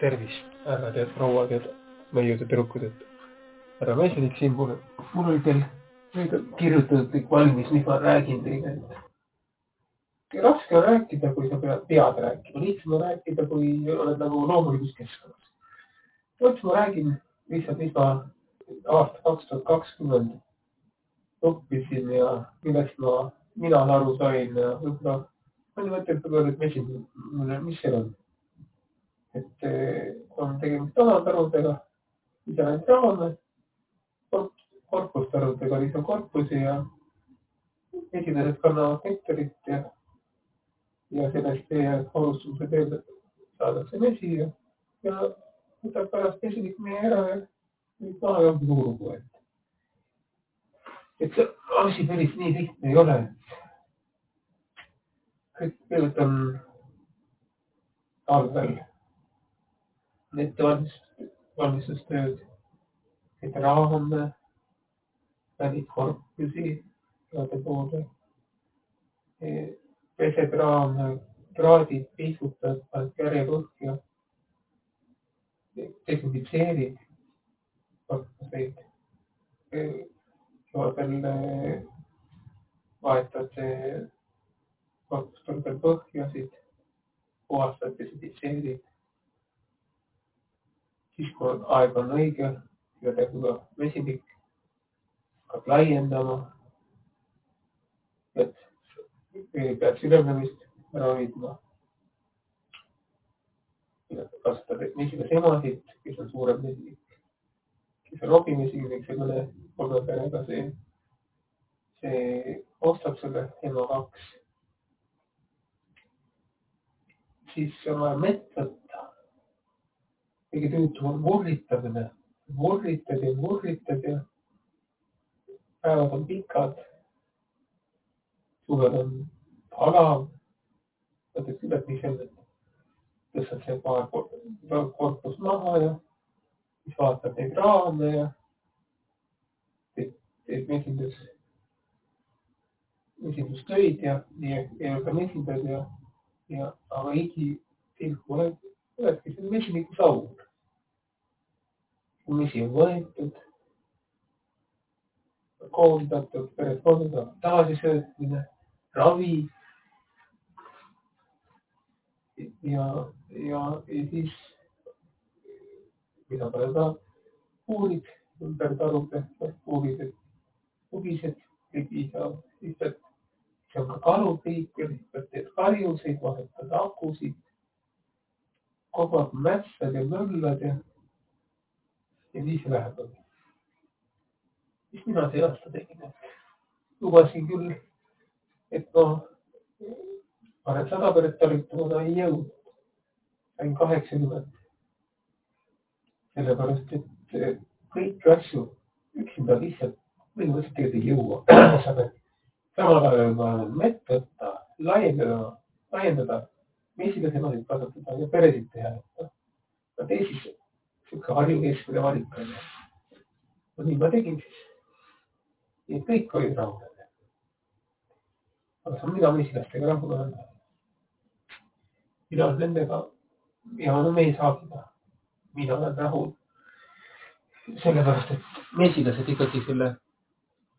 tervist, härrad ja prouad ja neiud ja tüdrukud, et härra Mesinik siin, mul, mul oli teil nüüd kirjutatud kõik valmis, mis ma räägin teile, et raske on rääkida, kui sa pead, pead rääkima, lihtsam on rääkida, kui oled nagu loomulikus keskkonnas. vot ma räägin lihtsalt, mis ma aasta kaks tuhat kakskümmend õppisin ja millest ma, mina aru sain ja võib-olla mõni mõtleb võib-olla, et Mesinik, mis seal on et on tegemist talandarudega, isolatsioone, korpustarudega lisakorpusi ja esimesed kannavad nektarit ja, ja sellest alustuse teel saadakse mesi ja, ja võtab pärast mesinik meie ära ja nüüd maha ja ongi lugu, et et see asi päris nii lihtne ei ole. kõigepealt on talvel ettevalmistustööd, et raame, välikorpusi igale poole, pesed raame, traadid pihkutad järjepõhja, desinfitseerid korpuseid, kevadel vahetad korpustel põhjasid, puhastad, desinfitseerid siis kui aeg on õige teeb ka vesinik, hakkab laiendama. et pead süvenemist ära hoidma. kasutad esimese emasid, kes on suurem vesinik, kes on robimesinik, see mõne kolme perega, see, see ostab selle ema kaks. siis on vaja mett tüütum on murritamine. murritad ja murritad ja päevad on pikad. suvel on palav. mõtled küll, et mis et tõstad see paar korpust maha ja siis vaatad neid raame ja teed, teed mesindus, mesindustöid ja, ja, ja ka mesindad ja, ja aga higi tilk see mesiniku saun. mesi on võetud, koondatud, peret koondatud, tagasisöötmine, ravi. ja, ja, ja siis, mida peale ka uurid ümber talude, uurid, et tugised ei piisa, siis pead, see on ka kalupiiker, pead teed karjuseid, vahetad akusid kogu aeg mässad ja nii see läheb. mis mina see aasta tegin, et lubasin küll, et ma panen sada peret talitama, ei jõudnud. sain kaheksakümmend. sellepärast, et kõiki asju üksinda lihtsalt põhimõtteliselt tegelikult ei jõua. samal ajal mett võtta, laiendada, laiendada mesilasemasid kasvatada ja peresid teha. no tee siis sihuke Harju keskmine valik on ju. no nii ma tegin siis. et kõik olid rahul. aga saan mina mesilastega rahul olla. mina olen nendega ja me ei saagi teha. mina olen rahul. sellepärast, et mesilased ikkagi selle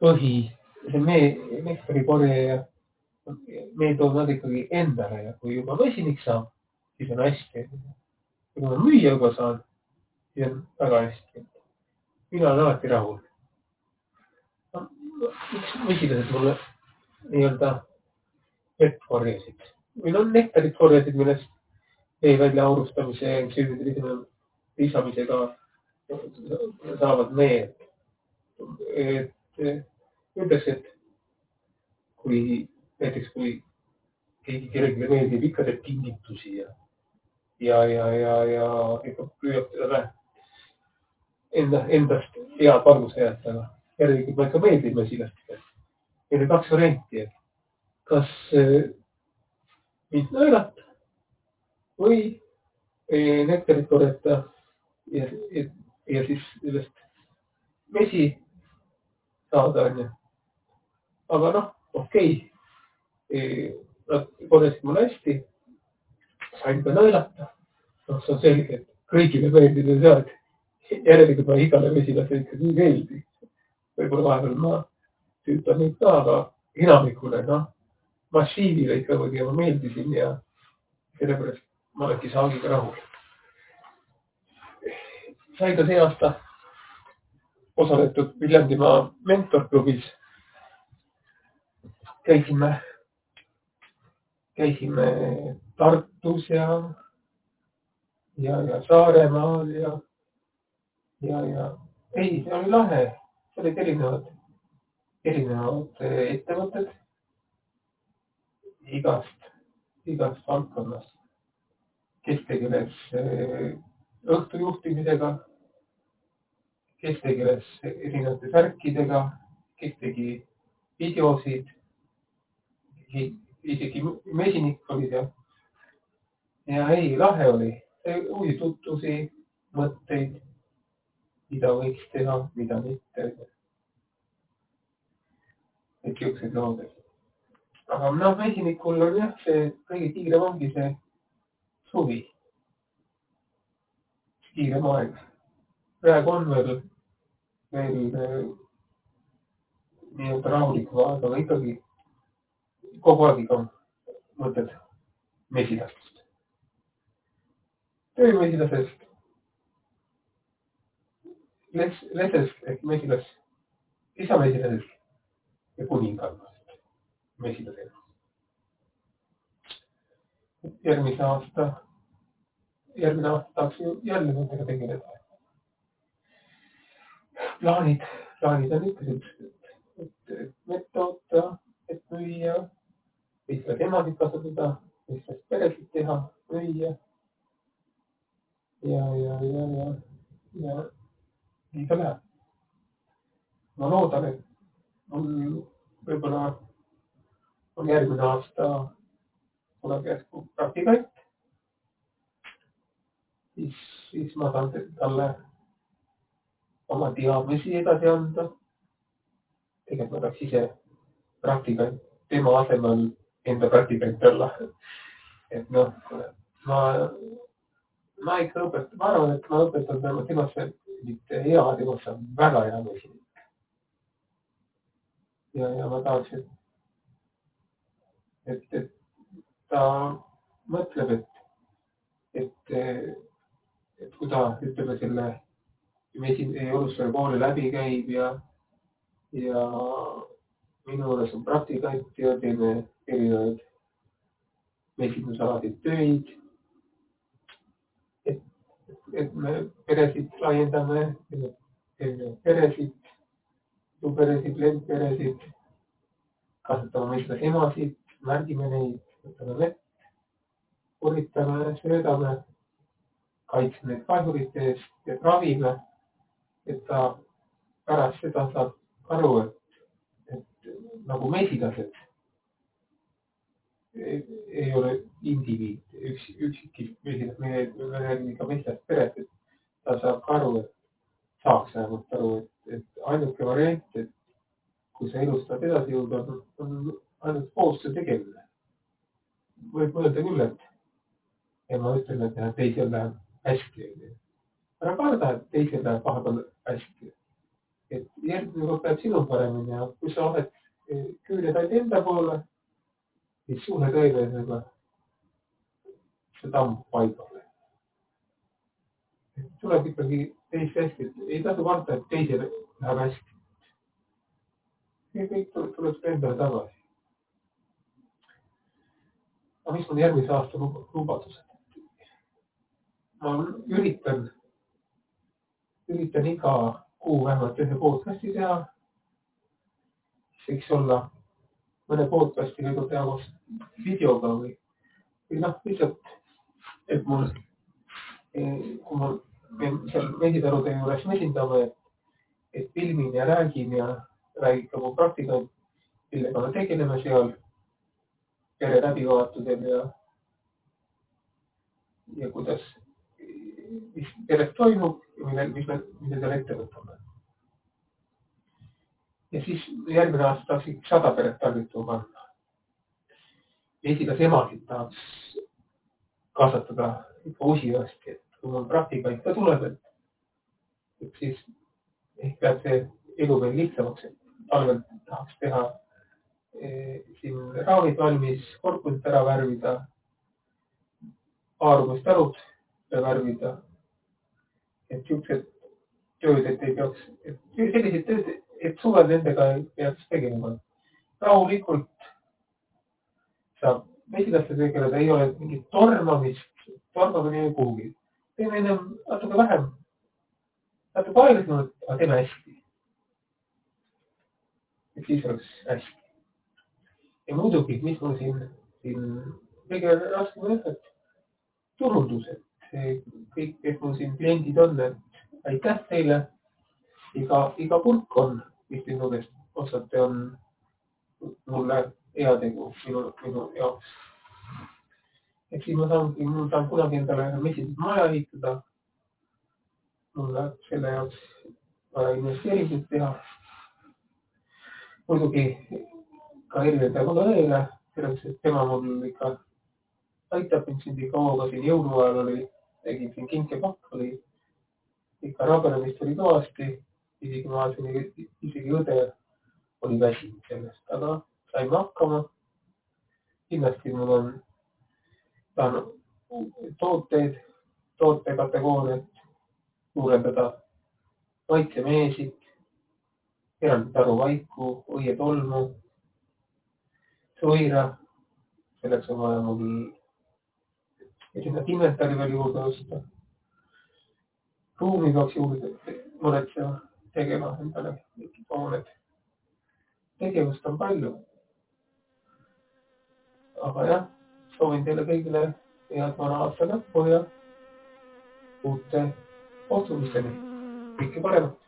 põhi, see mee, nektarikoreja me toome nad ikkagi endale ja kui juba vesinik saab, siis on hästi. kui ma müüa juba saan, siis on väga hästi. mina olen alati rahul miks mesilased mulle nii-öelda vett korjasid või no nektarit korjasid, millest vee väljaalustamise lisamisega saavad need. et ütleks, et kui näiteks kui keegi kellelegi meeldib, ikka teeb kingitusi ja, ja, ja, ja, ja ikka püüab teda enda, endast head valgust näidata, aga järelikult mulle ikka meeldib mesilastele. Meil on kaks varianti, et kas äh, mind nõelata või äh, nektarit korjata ja, ja, ja siis sellest vesi saada, onju. aga noh, okei okay Nad korjasid mul hästi, sain ka nõelata. noh, see on selge, et kõigile meeldida ei saa, et järelikult ma igale mesilasele ikkagi ei meeldi. võib-olla vahepeal ma tüütan neid ka, aga enamikule, noh, massiivile ikkagi ma meeldisin ja sellepärast ma olengi saagiga rahul. sai ka see aasta osaletud Viljandimaa mentorklubis. käisime, käisime Tartus ja, ja, ja Saaremaal ja, ja, ja. Ei, see oli lahe, seal olid erinevad, erinevad ettevõtted igast, igast valdkonnast, kes tegeles õhtujuhtimisega kes tegeles erinevate värkidega, kes tegi videosid, isegi mesinik oli seal. ja ei, lahe oli, uusi tutvusi, mõtteid, mida võiks teha, mida mitte. et siuksed lood. aga noh, mesinikul on jah, see kõige kiirem ongi see suvi. kiirem aeg praegu on veel, veel nii-öelda rahulikum aeg, aga ikkagi kogu aeg ikka mõtled mesilastest, töömesilasest, les-, lesest ehk mesilas, isamesilasest ja kuningannast mesilasest. järgmise aasta, järgmine aasta tahaks ju jälle nendega tegeleda. Plaanid, plaanid on ikka siuksed, et, et mett toota, et müüa, lihtsalt emasid kasvatada, lihtsalt peresid teha, müüa. ja, ja, ja, ja, ja nii ta läheb. ma loodan, et mul võib-olla on järgmine aasta tuleb järsku praktikant. siis, siis ma saan talle oma teadmisi edasi anda. tegelikult ma peaks ise praktikant, tema asemel enda praktikant olla. et noh, ma, ma ikka õpetan, ma arvan, et ma õpetan tema, temast mitte hea, temast saab väga hea mesinik. ja, ja ma tahaks, et, et, et ta mõtleb, et, et, et kui ta ütleme selle mesin-, Eurostari kooli läbi käib ja, ja minu juures on praktikant ja teeme erinevaid mesindusalaseid töid. et, et me peresid laiendame, teeme peresid, peresid, lendperesid, kasvatame meestlaste emasid, märgime neid, võtame vett, uritame, söödame, kaitseme neid kahjurite eest ja ravime et ta pärast seda saab aru, et nagu mesilased ei, ei ole indiviid, üks, üksikid mesilas, me räägime ikka mesilasest perest, et ta saab aru, et saaks vähemalt aru, et, et ainuke variant, et kui sa elus tahad edasi jõuda, on ainult koostöö tegemine. võib mõelda küll, et ja ma ütlen, et teisel läheb hästi, ära karda, et teisel läheb vahepeal hästi. et järgmine kord läheb sinul paremini ja kui sa oled küüned ainult enda poole, siis suure tõenäosusega see tamm paigale. tuleb ikkagi teist hästi, ei tasu karta, et teisel läheb hästi. kõik tuleb, tuleb endale tagasi. aga mis on järgmise aasta lubadused? ma üritan üritan iga kuu vähemalt ühe podcast'i teha. Võiks olla mõne podcast'i võib-olla teha koos videoga või, või noh, lihtsalt, et mul, kui ma seal mesitarude juures mesindame, et, et filmin ja räägin ja räägin ka mu praktikant, millega me tegeleme seal pere läbivaatusel ja, ja kuidas mis peres toimub ja mille, mis me, me seal ette võtame. Ja siis järgmine aasta tahaks sada peret tarvitama panna. esitas emasid tahaks kasvatada ikka usinasti, et kui mul praktikaid ka tuleb, et, siis ehk läheb see elu veel lihtsamaks, et talvel tahaks teha eh, siin raamid valmis, korpused ära värvida, aarumised talud värvida. et siuksed tööd, et ei peaks, selliseid tööd, et suvel nendega peaks tegema. rahulikult saab mesilaste tegeleda, ei ole mingit tormamist, tormamine ei kuhugi. teeme ennem natuke vähem, natuke aeglasemalt, aga teeme hästi. et siis oleks hästi. ja muidugi, mis mul siin, siin kõige raskem on, et turundused, kõik, kes mul siin kliendid on, et aitäh teile. iga, iga pulk on, mis käest ostate, on mulle heategu minu, minu jaoks. et siis ma saangi, mul saan kunagi endale mesitud maja ehitada. mul läheb selle jaoks vaja investeeringuid teha. muidugi ka Erile Kodaleele, selleks, et tema mul ikka aitab mind siin nii kaua, ka siin jõuluajal oli, tegin siin kinkepakk oli, ikka rabenemist oli kõvasti, isegi ma vaatasin, isegi õde oli väsinud sellest, aga saime hakkama. kindlasti mul on, tahan tooteid, tootekategooriat suurendada, maitsemeesid, eraldi taruvaiku, õietolmu, sõira. selleks on vaja mul erinevat inventari veel juurde osta. ruumi peaks juurde muretsema, tegema endale mingid hooned. tegevust on palju aga jah, soovin teile kõigile head vana aasta lõppu ja uute kohtumisteni. kõike paremat.